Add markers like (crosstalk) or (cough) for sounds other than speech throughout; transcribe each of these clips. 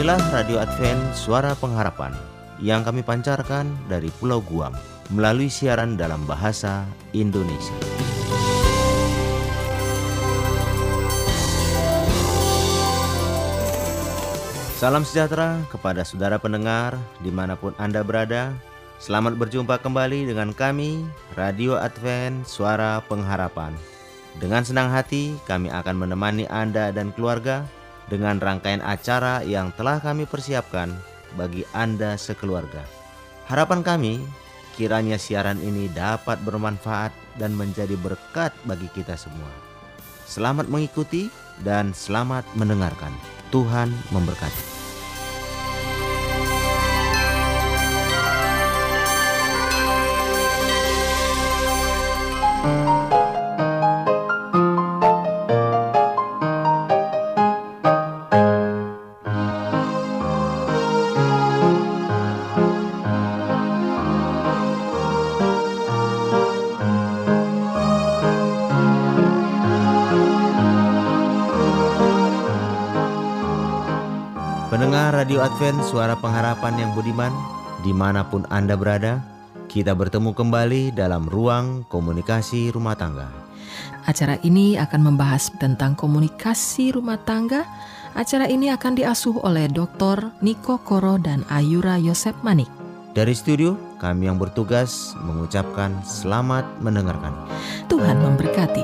Inilah Radio Advent Suara Pengharapan yang kami pancarkan dari Pulau Guam melalui siaran dalam bahasa Indonesia. Salam sejahtera kepada saudara pendengar di mana pun Anda berada. Selamat berjumpa kembali dengan kami, Radio Advent Suara Pengharapan. Dengan senang hati, kami akan menemani Anda dan keluarga dengan rangkaian acara yang telah kami persiapkan bagi Anda sekeluarga. Harapan kami, kiranya siaran ini dapat bermanfaat dan menjadi berkat bagi kita semua. Selamat mengikuti dan selamat mendengarkan. Tuhan memberkati. Radio Advent Suara Pengharapan yang budiman. Di mana pun Anda berada Kita bertemu kembali dalam ruang komunikasi rumah tangga. Acara ini akan membahas tentang komunikasi rumah tangga. Acara ini akan diasuh oleh Dr. Niko Koro dan Ayura Yosep Manik. Dari studio kami yang bertugas mengucapkan selamat mendengarkan. Tuhan memberkati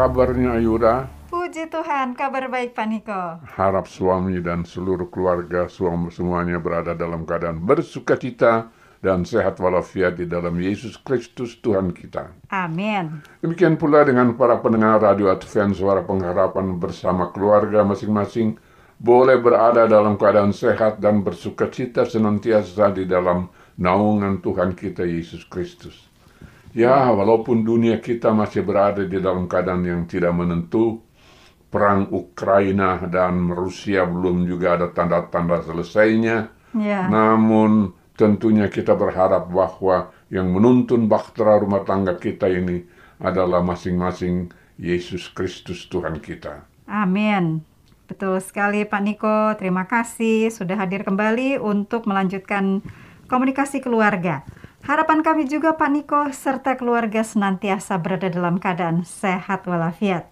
kabarnya Ayura? Puji Tuhan, kabar baik Pak Niko. Harap suami dan seluruh keluarga suami semuanya berada dalam keadaan bersuka cita dan sehat walafiat di dalam Yesus Kristus Tuhan kita. Amin. Demikian pula dengan para pendengar Radio Advent Suara Pengharapan bersama keluarga masing-masing boleh berada dalam keadaan sehat dan bersuka cita senantiasa di dalam naungan Tuhan kita Yesus Kristus. Ya, walaupun dunia kita masih berada di dalam keadaan yang tidak menentu, perang Ukraina dan Rusia belum juga ada tanda-tanda selesainya. Ya, Namun tentunya kita berharap bahwa yang menuntun bahtera rumah tangga kita ini adalah masing-masing Yesus Kristus Tuhan kita. amin. Betul sekali Pak Niko, terima kasih sudah hadir kembali untuk melanjutkan komunikasi keluarga. Harapan kami juga Pak Niko serta keluarga senantiasa berada dalam keadaan sehat walafiat.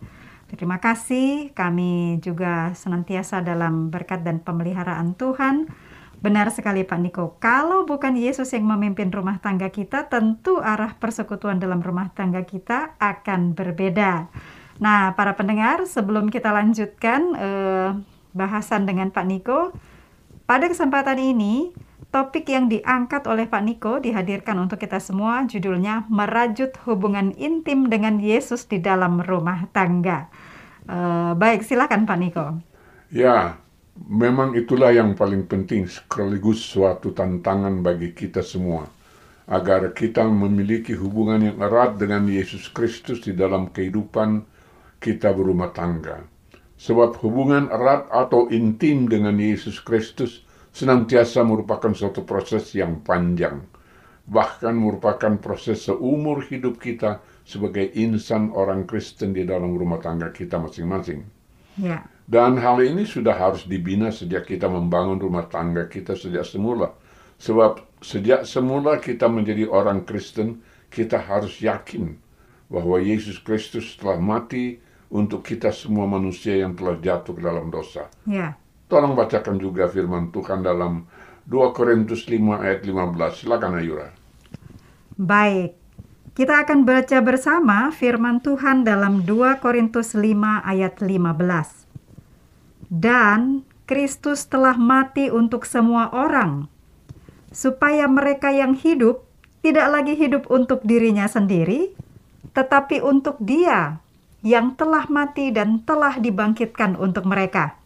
Terima kasih, kami juga senantiasa dalam berkat dan pemeliharaan Tuhan. Benar sekali Pak Niko, kalau bukan Yesus yang memimpin rumah tangga kita, tentu arah persekutuan dalam rumah tangga kita akan berbeda. Nah, para pendengar, sebelum kita lanjutkan eh, bahasan dengan Pak Niko, pada kesempatan ini, topik yang diangkat oleh Pak Niko dihadirkan untuk kita semua, judulnya Merajut Hubungan Intim dengan Yesus di dalam Rumah Tangga. Eh, baik, silakan Pak Niko. Ya, memang itulah yang paling penting sekaligus suatu tantangan bagi kita semua. Agar kita memiliki hubungan yang erat dengan Yesus Kristus di dalam kehidupan kita berumah tangga. Sebab hubungan erat atau intim dengan Yesus Kristus senantiasa merupakan suatu proses yang panjang. Bahkan merupakan proses seumur hidup kita sebagai insan orang Kristen di dalam rumah tangga kita masing-masing. Ya, Dan hal ini sudah harus dibina sejak kita membangun rumah tangga kita sejak semula. Sebab sejak semula kita menjadi orang Kristen, kita harus yakin bahwa Yesus Kristus telah mati untuk kita semua manusia yang telah jatuh ke dalam dosa. ya. Tolong bacakan juga firman Tuhan dalam 2 Korintus 5 ayat 15. Silakan Ayura. Baik, kita akan baca bersama firman Tuhan dalam 2 Korintus 5 ayat 15. Dan Kristus telah mati untuk semua orang, supaya mereka yang hidup tidak lagi hidup untuk dirinya sendiri, tetapi untuk Dia yang telah mati dan telah dibangkitkan untuk mereka.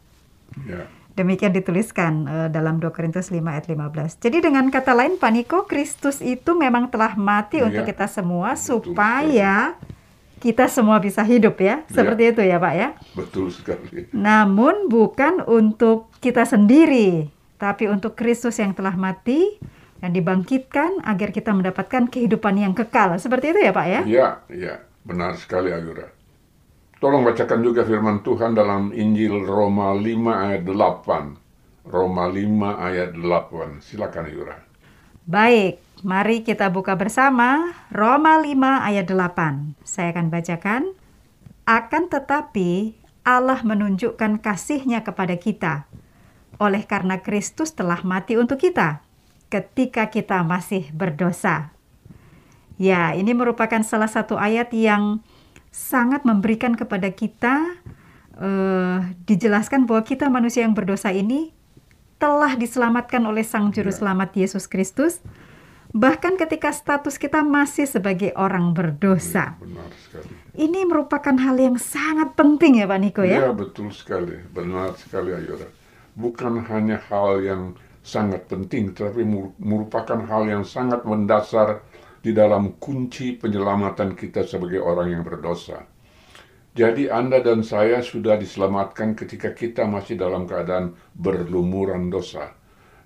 Ya. Demikian dituliskan eh, dalam 2 Korintus 5 ayat 15. Jadi dengan kata lain Pak Niko, Kristus itu memang telah mati Iya, untuk kita semua betul supaya kita semua bisa hidup ya. Seperti itu ya Pak ya. Betul sekali. Namun bukan untuk kita sendiri, tapi untuk Kristus yang telah mati dan dibangkitkan agar kita mendapatkan kehidupan yang kekal. Seperti itu ya Pak ya? Ya, ya, benar sekali Ayura. Tolong bacakan juga firman Tuhan dalam Injil Roma 5 ayat 8. Roma 5 ayat 8. Silakan Ayura. Baik, mari kita buka bersama Roma 5 ayat 8. Saya akan bacakan. Akan tetapi Allah menunjukkan kasihnya kepada kita oleh karena Kristus telah mati untuk kita ketika kita masih berdosa. Ya, ini merupakan salah satu ayat yang sangat memberikan kepada kita eh, dijelaskan bahwa kita manusia yang berdosa ini telah diselamatkan oleh Sang Juru Selamat Yesus Kristus, bahkan ketika status kita masih sebagai orang berdosa. Benar sekali. Ini merupakan hal yang sangat penting ya Pak Niko ya? Ya, betul sekali. Benar sekali Ayura. Bukan hanya hal yang sangat penting, tetapi mur- merupakan hal yang sangat mendasar di dalam kunci penyelamatan kita sebagai orang yang berdosa. Jadi Anda dan saya sudah diselamatkan ketika kita masih dalam keadaan berlumuran dosa.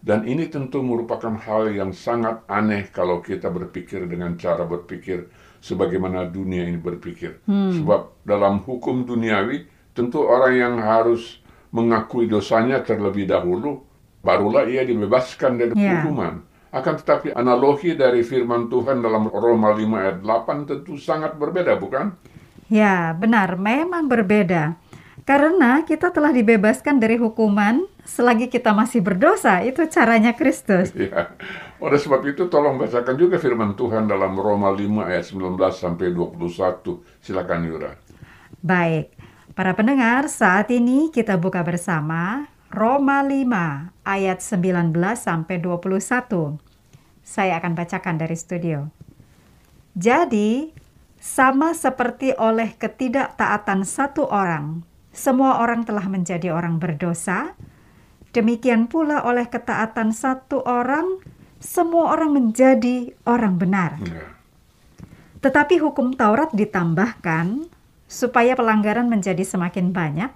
Dan ini tentu merupakan hal yang sangat aneh kalau kita berpikir dengan cara berpikir sebagaimana dunia ini berpikir. Sebab dalam hukum duniawi tentu orang yang harus mengakui dosanya terlebih dahulu barulah ia dibebaskan dari Ya. hukuman. Akan tetapi analogi dari firman Tuhan dalam Roma 5 ayat 8 tentu sangat berbeda bukan? Ya, benar, memang berbeda. Karena kita telah dibebaskan dari hukuman selagi kita masih berdosa. Itu caranya Kristus. (laughs) Ya. Oleh sebab itu tolong bacakan juga firman Tuhan dalam Roma 5 ayat 19 sampai 21. Silakan Yura. Baik, para pendengar, saat ini kita buka bersama Roma 5 ayat 19 sampai 21. Saya akan bacakan dari studio. Jadi, sama seperti oleh ketidaktaatan satu orang, semua orang telah menjadi orang berdosa, demikian pula oleh ketaatan satu orang, semua orang menjadi orang benar. Tetapi hukum Taurat ditambahkan supaya pelanggaran menjadi semakin banyak,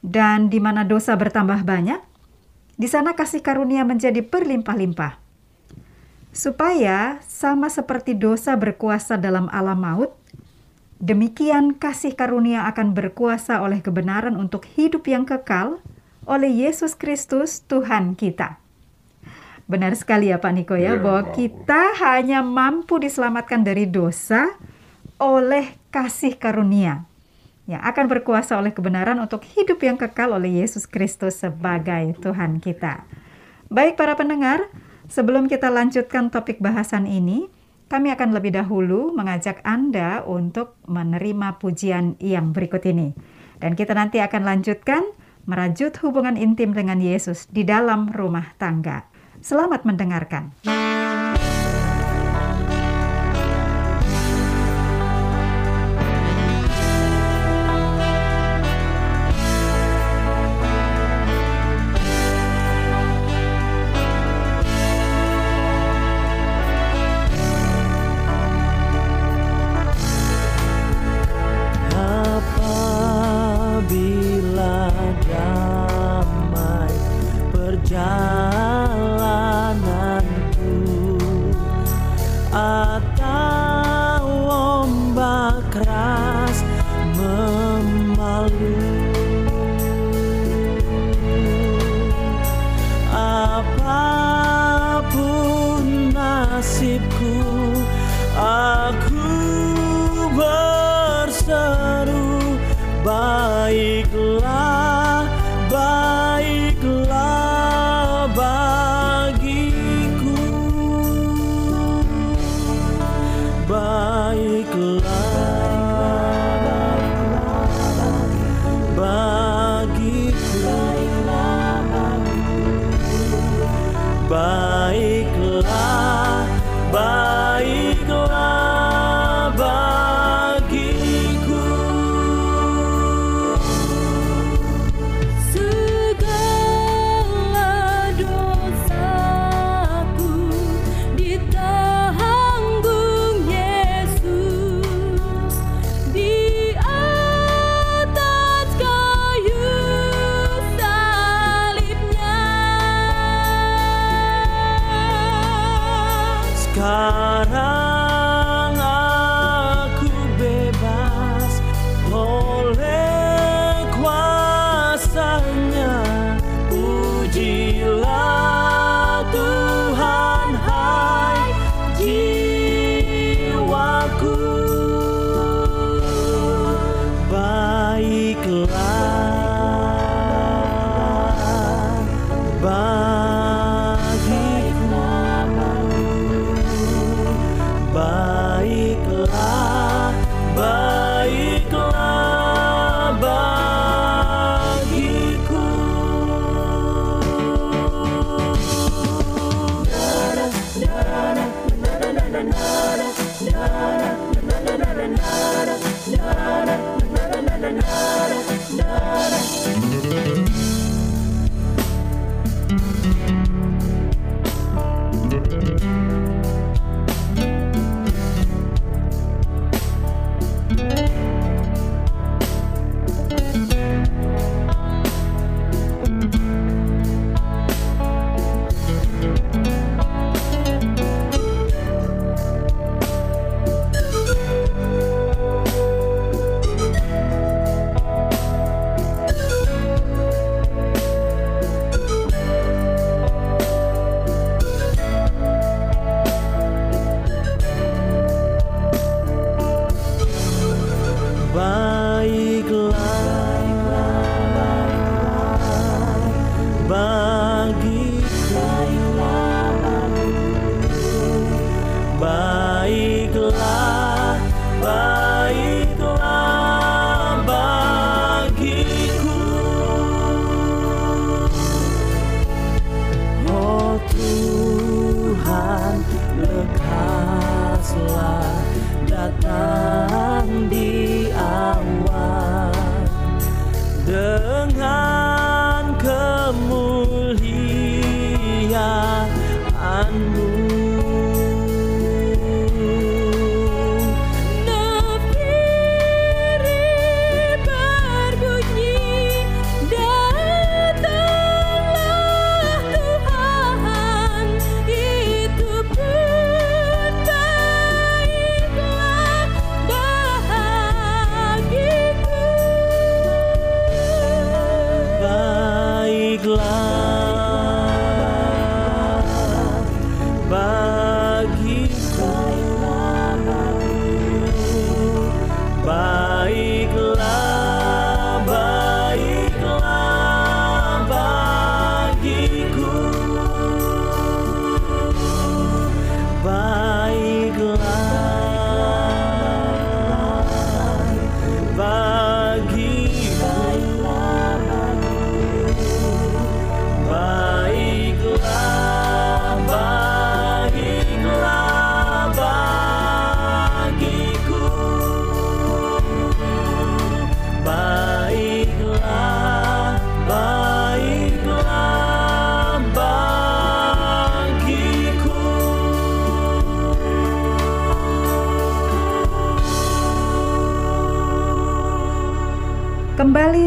dan di mana dosa bertambah banyak, di sana kasih karunia menjadi berlimpah-limpah. Supaya sama seperti dosa berkuasa dalam alam maut, demikian kasih karunia akan berkuasa oleh kebenaran untuk hidup yang kekal oleh Yesus Kristus Tuhan kita. Benar sekali ya Pak Niko ya, Ya, bahwa Pak. kita hanya mampu diselamatkan dari dosa oleh kasih karunia yang akan berkuasa oleh kebenaran untuk hidup yang kekal oleh Yesus Kristus sebagai Tuhan kita. Baik para pendengar, sebelum kita lanjutkan topik bahasan ini, kami akan lebih dahulu mengajak Anda untuk menerima pujian yang berikut ini. Dan kita nanti akan lanjutkan merajut hubungan intim dengan Yesus di dalam rumah tangga. Selamat mendengarkan.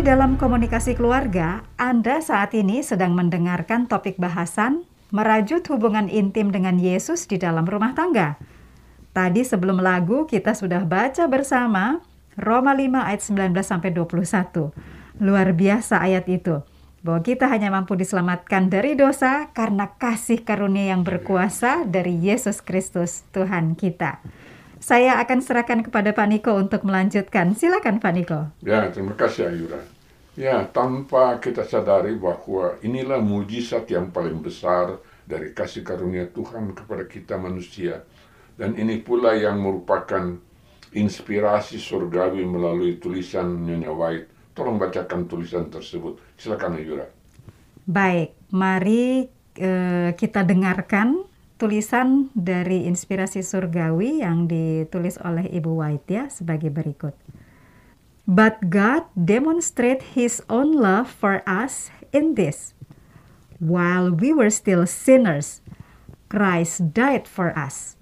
Dalam komunikasi keluarga, Anda saat ini sedang mendengarkan topik bahasan merajut hubungan intim dengan Yesus di dalam rumah tangga. Tadi sebelum lagu kita sudah baca bersama Roma 5 ayat 19 sampai 21. Luar biasa ayat itu. Bahwa kita hanya mampu diselamatkan dari dosa karena kasih karunia yang berkuasa dari Yesus Kristus Tuhan kita. Saya akan serahkan kepada Pak Niko untuk melanjutkan. Silakan Pak Niko. Ya, terima kasih Ayura. Ya, tanpa kita sadari bahwa inilah mujizat yang paling besar dari kasih karunia Tuhan kepada kita manusia. Dan ini pula yang merupakan inspirasi surgawi melalui tulisan Nyonya White. Tolong bacakan tulisan tersebut. Silakan Ayura. Baik, mari eh, kita dengarkan tulisan dari inspirasi surgawi yang ditulis oleh Ibu White ya sebagai berikut. But God demonstrate his own love for us in this. While we were still sinners, Christ died for us.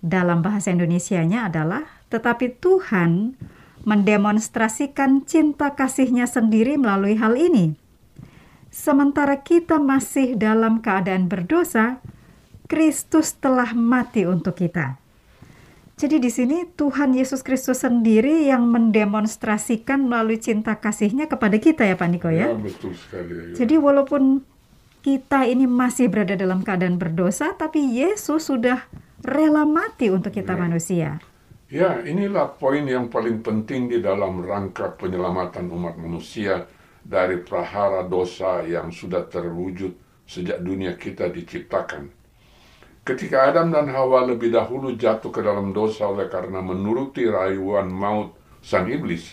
Dalam bahasa Indonesianya adalah tetapi Tuhan mendemonstrasikan cinta kasihnya sendiri melalui hal ini. Sementara kita masih dalam keadaan berdosa, Kristus telah mati untuk kita. Jadi di sini Tuhan Yesus Kristus sendiri yang mendemonstrasikan melalui cinta kasihnya kepada kita ya Pak Niko ya. betul sekali Ayura. Jadi walaupun kita ini masih berada dalam keadaan berdosa, tapi Yesus sudah rela mati untuk kita Ya. manusia. Ya, inilah poin yang paling penting di dalam rangka penyelamatan umat manusia dari prahara dosa yang sudah terwujud sejak dunia kita diciptakan. Ketika Adam dan Hawa lebih dahulu jatuh ke dalam dosa oleh karena menuruti rayuan maut sang iblis.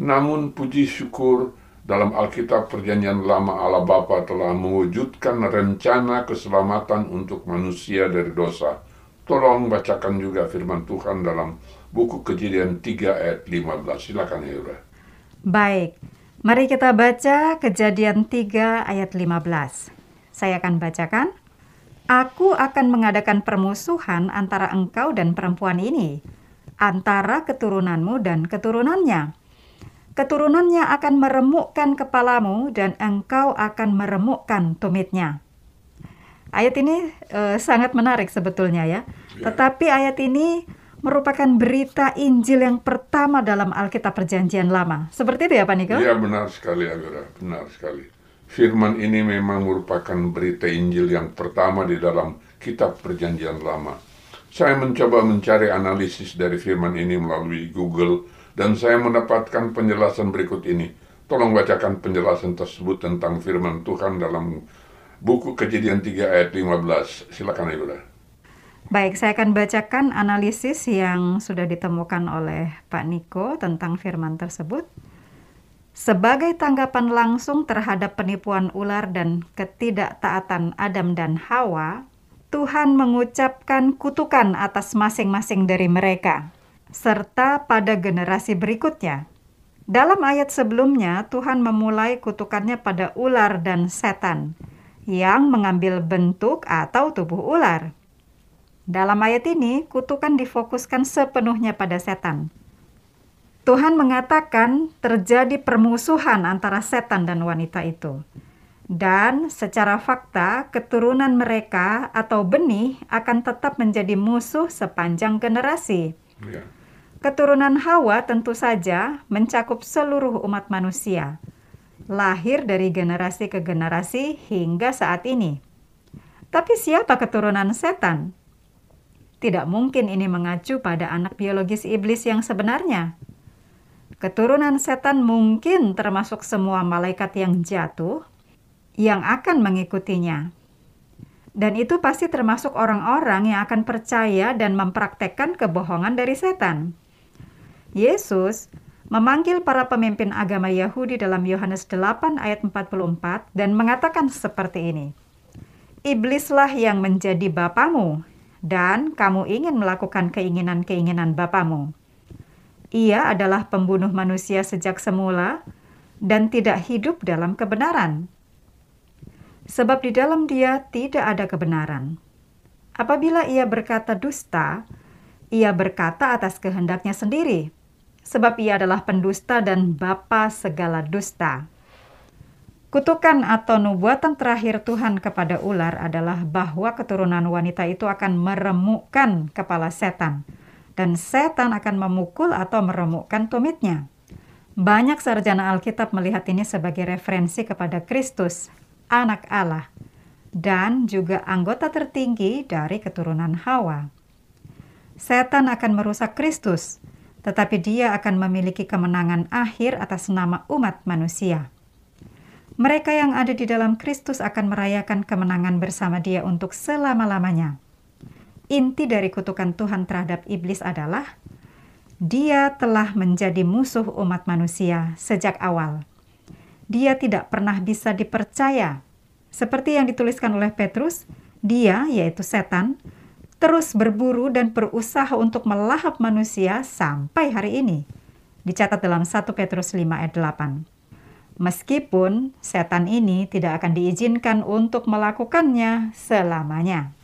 Namun puji syukur dalam Alkitab Perjanjian Lama Allah Bapa telah mewujudkan rencana keselamatan untuk manusia dari dosa. Tolong bacakan juga firman Tuhan dalam buku Kejadian 3 ayat 15. Silakan Yura. Baik, mari kita baca Kejadian 3 ayat 15. Saya akan bacakan. Aku akan mengadakan permusuhan antara engkau dan perempuan ini, antara keturunanmu dan keturunannya. Keturunannya akan meremukkan kepalamu dan engkau akan meremukkan tumitnya. Ayat ini eh, sangat menarik sebetulnya ya. Tetapi ayat ini merupakan berita Injil yang pertama dalam Alkitab Perjanjian Lama. Seperti itu ya Pak Niko? Iya benar sekali Yura, benar sekali. Firman ini memang merupakan berita Injil yang pertama di dalam kitab Perjanjian Lama. Saya mencoba mencari analisis dari firman ini melalui Google dan saya mendapatkan penjelasan berikut ini. Tolong bacakan penjelasan tersebut tentang firman Tuhan dalam buku Kejadian 3 ayat 15. Silakan Yura. Baik, saya akan bacakan analisis yang sudah ditemukan oleh Pak Niko tentang firman tersebut. Sebagai tanggapan langsung terhadap penipuan ular dan ketidaktaatan Adam dan Hawa, Tuhan mengucapkan kutukan atas masing-masing dari mereka, serta pada generasi berikutnya. Dalam ayat sebelumnya, Tuhan memulai kutukannya pada ular dan setan yang mengambil bentuk atau tubuh ular. Dalam ayat ini, kutukan difokuskan sepenuhnya pada setan. Tuhan mengatakan terjadi permusuhan antara setan dan wanita itu. Dan secara fakta, keturunan mereka atau benih akan tetap menjadi musuh sepanjang generasi. Ya. Keturunan Hawa tentu saja mencakup seluruh umat manusia, lahir dari generasi ke generasi hingga saat ini. Tapi siapa keturunan setan? Tidak mungkin ini mengacu pada anak biologis iblis yang sebenarnya. Keturunan setan mungkin termasuk semua malaikat yang jatuh yang akan mengikutinya. Dan itu pasti termasuk orang-orang yang akan percaya dan mempraktekkan kebohongan dari setan. Yesus memanggil para pemimpin agama Yahudi dalam Yohanes 8 ayat 44 dan mengatakan seperti ini. Iblislah yang menjadi bapamu dan kamu ingin melakukan keinginan-keinginan bapamu. Ia adalah pembunuh manusia sejak semula dan tidak hidup dalam kebenaran. Sebab di dalam dia tidak ada kebenaran. Apabila ia berkata dusta, ia berkata atas kehendaknya sendiri, sebab ia adalah pendusta dan bapa segala dusta. Kutukan atau nubuatan terakhir Tuhan kepada ular adalah bahwa keturunan wanita itu akan meremukkan kepala setan, dan setan akan memukul atau meremukkan tumitnya. Banyak sarjana Alkitab melihat ini sebagai referensi kepada Kristus, anak Allah, dan juga anggota tertinggi dari keturunan Hawa. Setan akan merusak Kristus, tetapi dia akan memiliki kemenangan akhir atas nama umat manusia. Mereka yang ada di dalam Kristus akan merayakan kemenangan bersama Dia untuk selama-lamanya. Inti dari kutukan Tuhan terhadap iblis adalah Dia telah menjadi musuh umat manusia sejak awal. Dia tidak pernah bisa dipercaya. Seperti yang dituliskan oleh Petrus, dia, yaitu setan, terus berburu dan berusaha untuk melahap manusia sampai hari ini. Dicatat dalam 1 Petrus 5 ayat 8. Meskipun setan ini tidak akan diizinkan untuk melakukannya selamanya.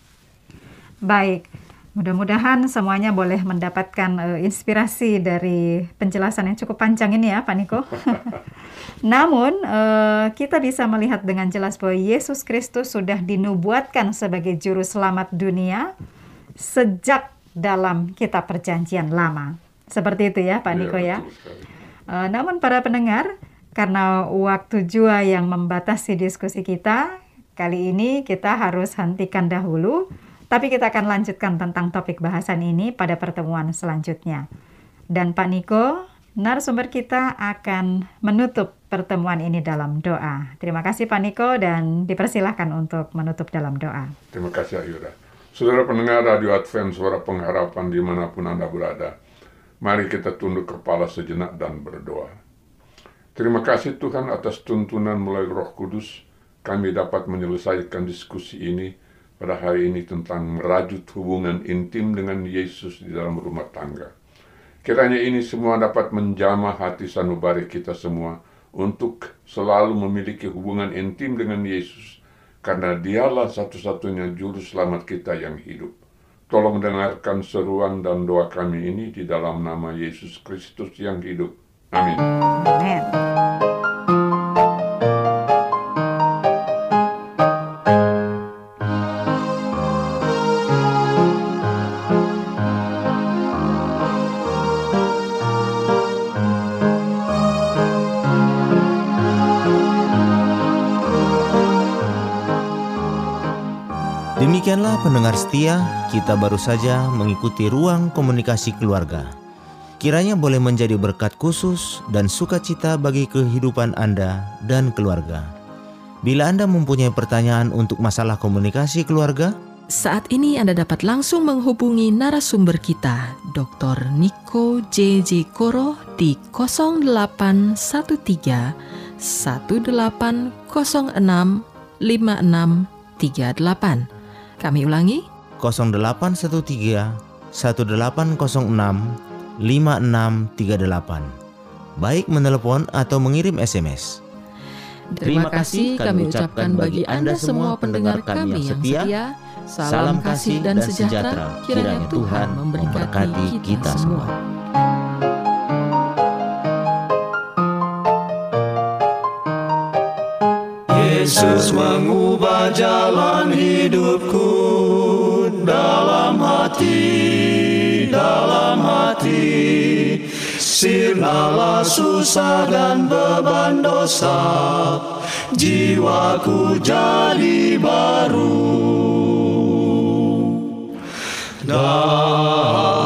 Baik, mudah-mudahan semuanya boleh mendapatkan eh, inspirasi dari penjelasan yang cukup panjang ini ya, Pak Niko. (laughs) Namun, eh, kita bisa melihat dengan jelas bahwa Yesus Kristus sudah dinubuatkan sebagai juru selamat dunia sejak dalam kitab perjanjian lama. Seperti itu ya, Pak Iya, Niko ya. Eh, namun para pendengar, karena waktu jua yang membatasi diskusi kita, kali ini kita harus hentikan dahulu, tapi kita akan lanjutkan tentang topik bahasan ini pada pertemuan selanjutnya. Dan Pak Niko, narasumber kita akan menutup pertemuan ini dalam doa. Terima kasih Pak Niko dan dipersilahkan untuk menutup dalam doa. Terima kasih Ayura. Saudara pendengar Radio Advent Suara Pengharapan di mana pun Anda berada, mari kita tunduk kepala sejenak dan berdoa. Terima kasih Tuhan atas tuntunan melalui roh kudus, kami dapat menyelesaikan diskusi ini pada hari ini tentang merajut hubungan intim dengan Yesus di dalam rumah tangga. Kiranya ini semua dapat menjamah hati sanubari kita semua untuk selalu memiliki hubungan intim dengan Yesus karena dialah satu-satunya juru selamat kita yang hidup. Tolong dengarkan seruan dan doa kami ini di dalam nama Yesus Kristus yang hidup. Amin. Amin. Demikianlah pendengar setia, kita baru saja mengikuti ruang komunikasi keluarga. Kiranya boleh menjadi berkat khusus dan sukacita bagi kehidupan Anda dan keluarga. Bila Anda mempunyai pertanyaan untuk masalah komunikasi keluarga, Saat ini Anda dapat langsung menghubungi narasumber kita, Dr. Niko JJ Koro di 0813 1806 5638. Kami ulangi, 0813 1806 5638. Baik menelepon atau mengirim SMS. Terima kasih kami ucapkan bagi Anda semua pendengar kami yang setia. Salam kasih dan sejahtera kiranya Tuhan memberkati kita semua. Yesus mengubah jalan hidupku hati, dalam hati. Sirnalah susah dan beban dosa, jiwaku jadi baru. Dalam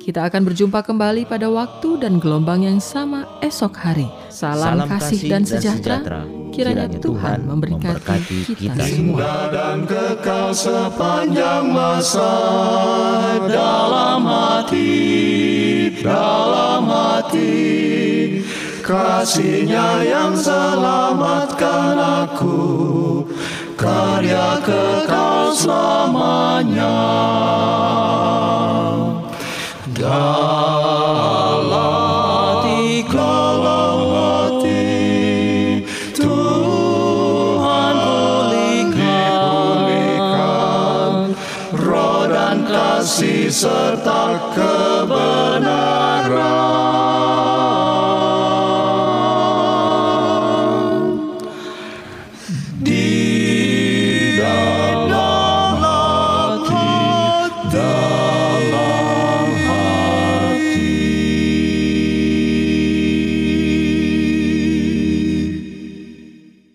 Kita akan berjumpa kembali pada waktu dan gelombang yang sama esok hari. Salam, Salam kasih dan sejahtera. Kiranya Tuhan memberkati kita semua. dan kekal sepanjang masa dalam hati, dalam hati. Kasihnya yang selamatkan aku, karya kekal selamanya. Dalam hati, dalam hati, Tuhan pulihkan roh dan kasih serta kebenaran.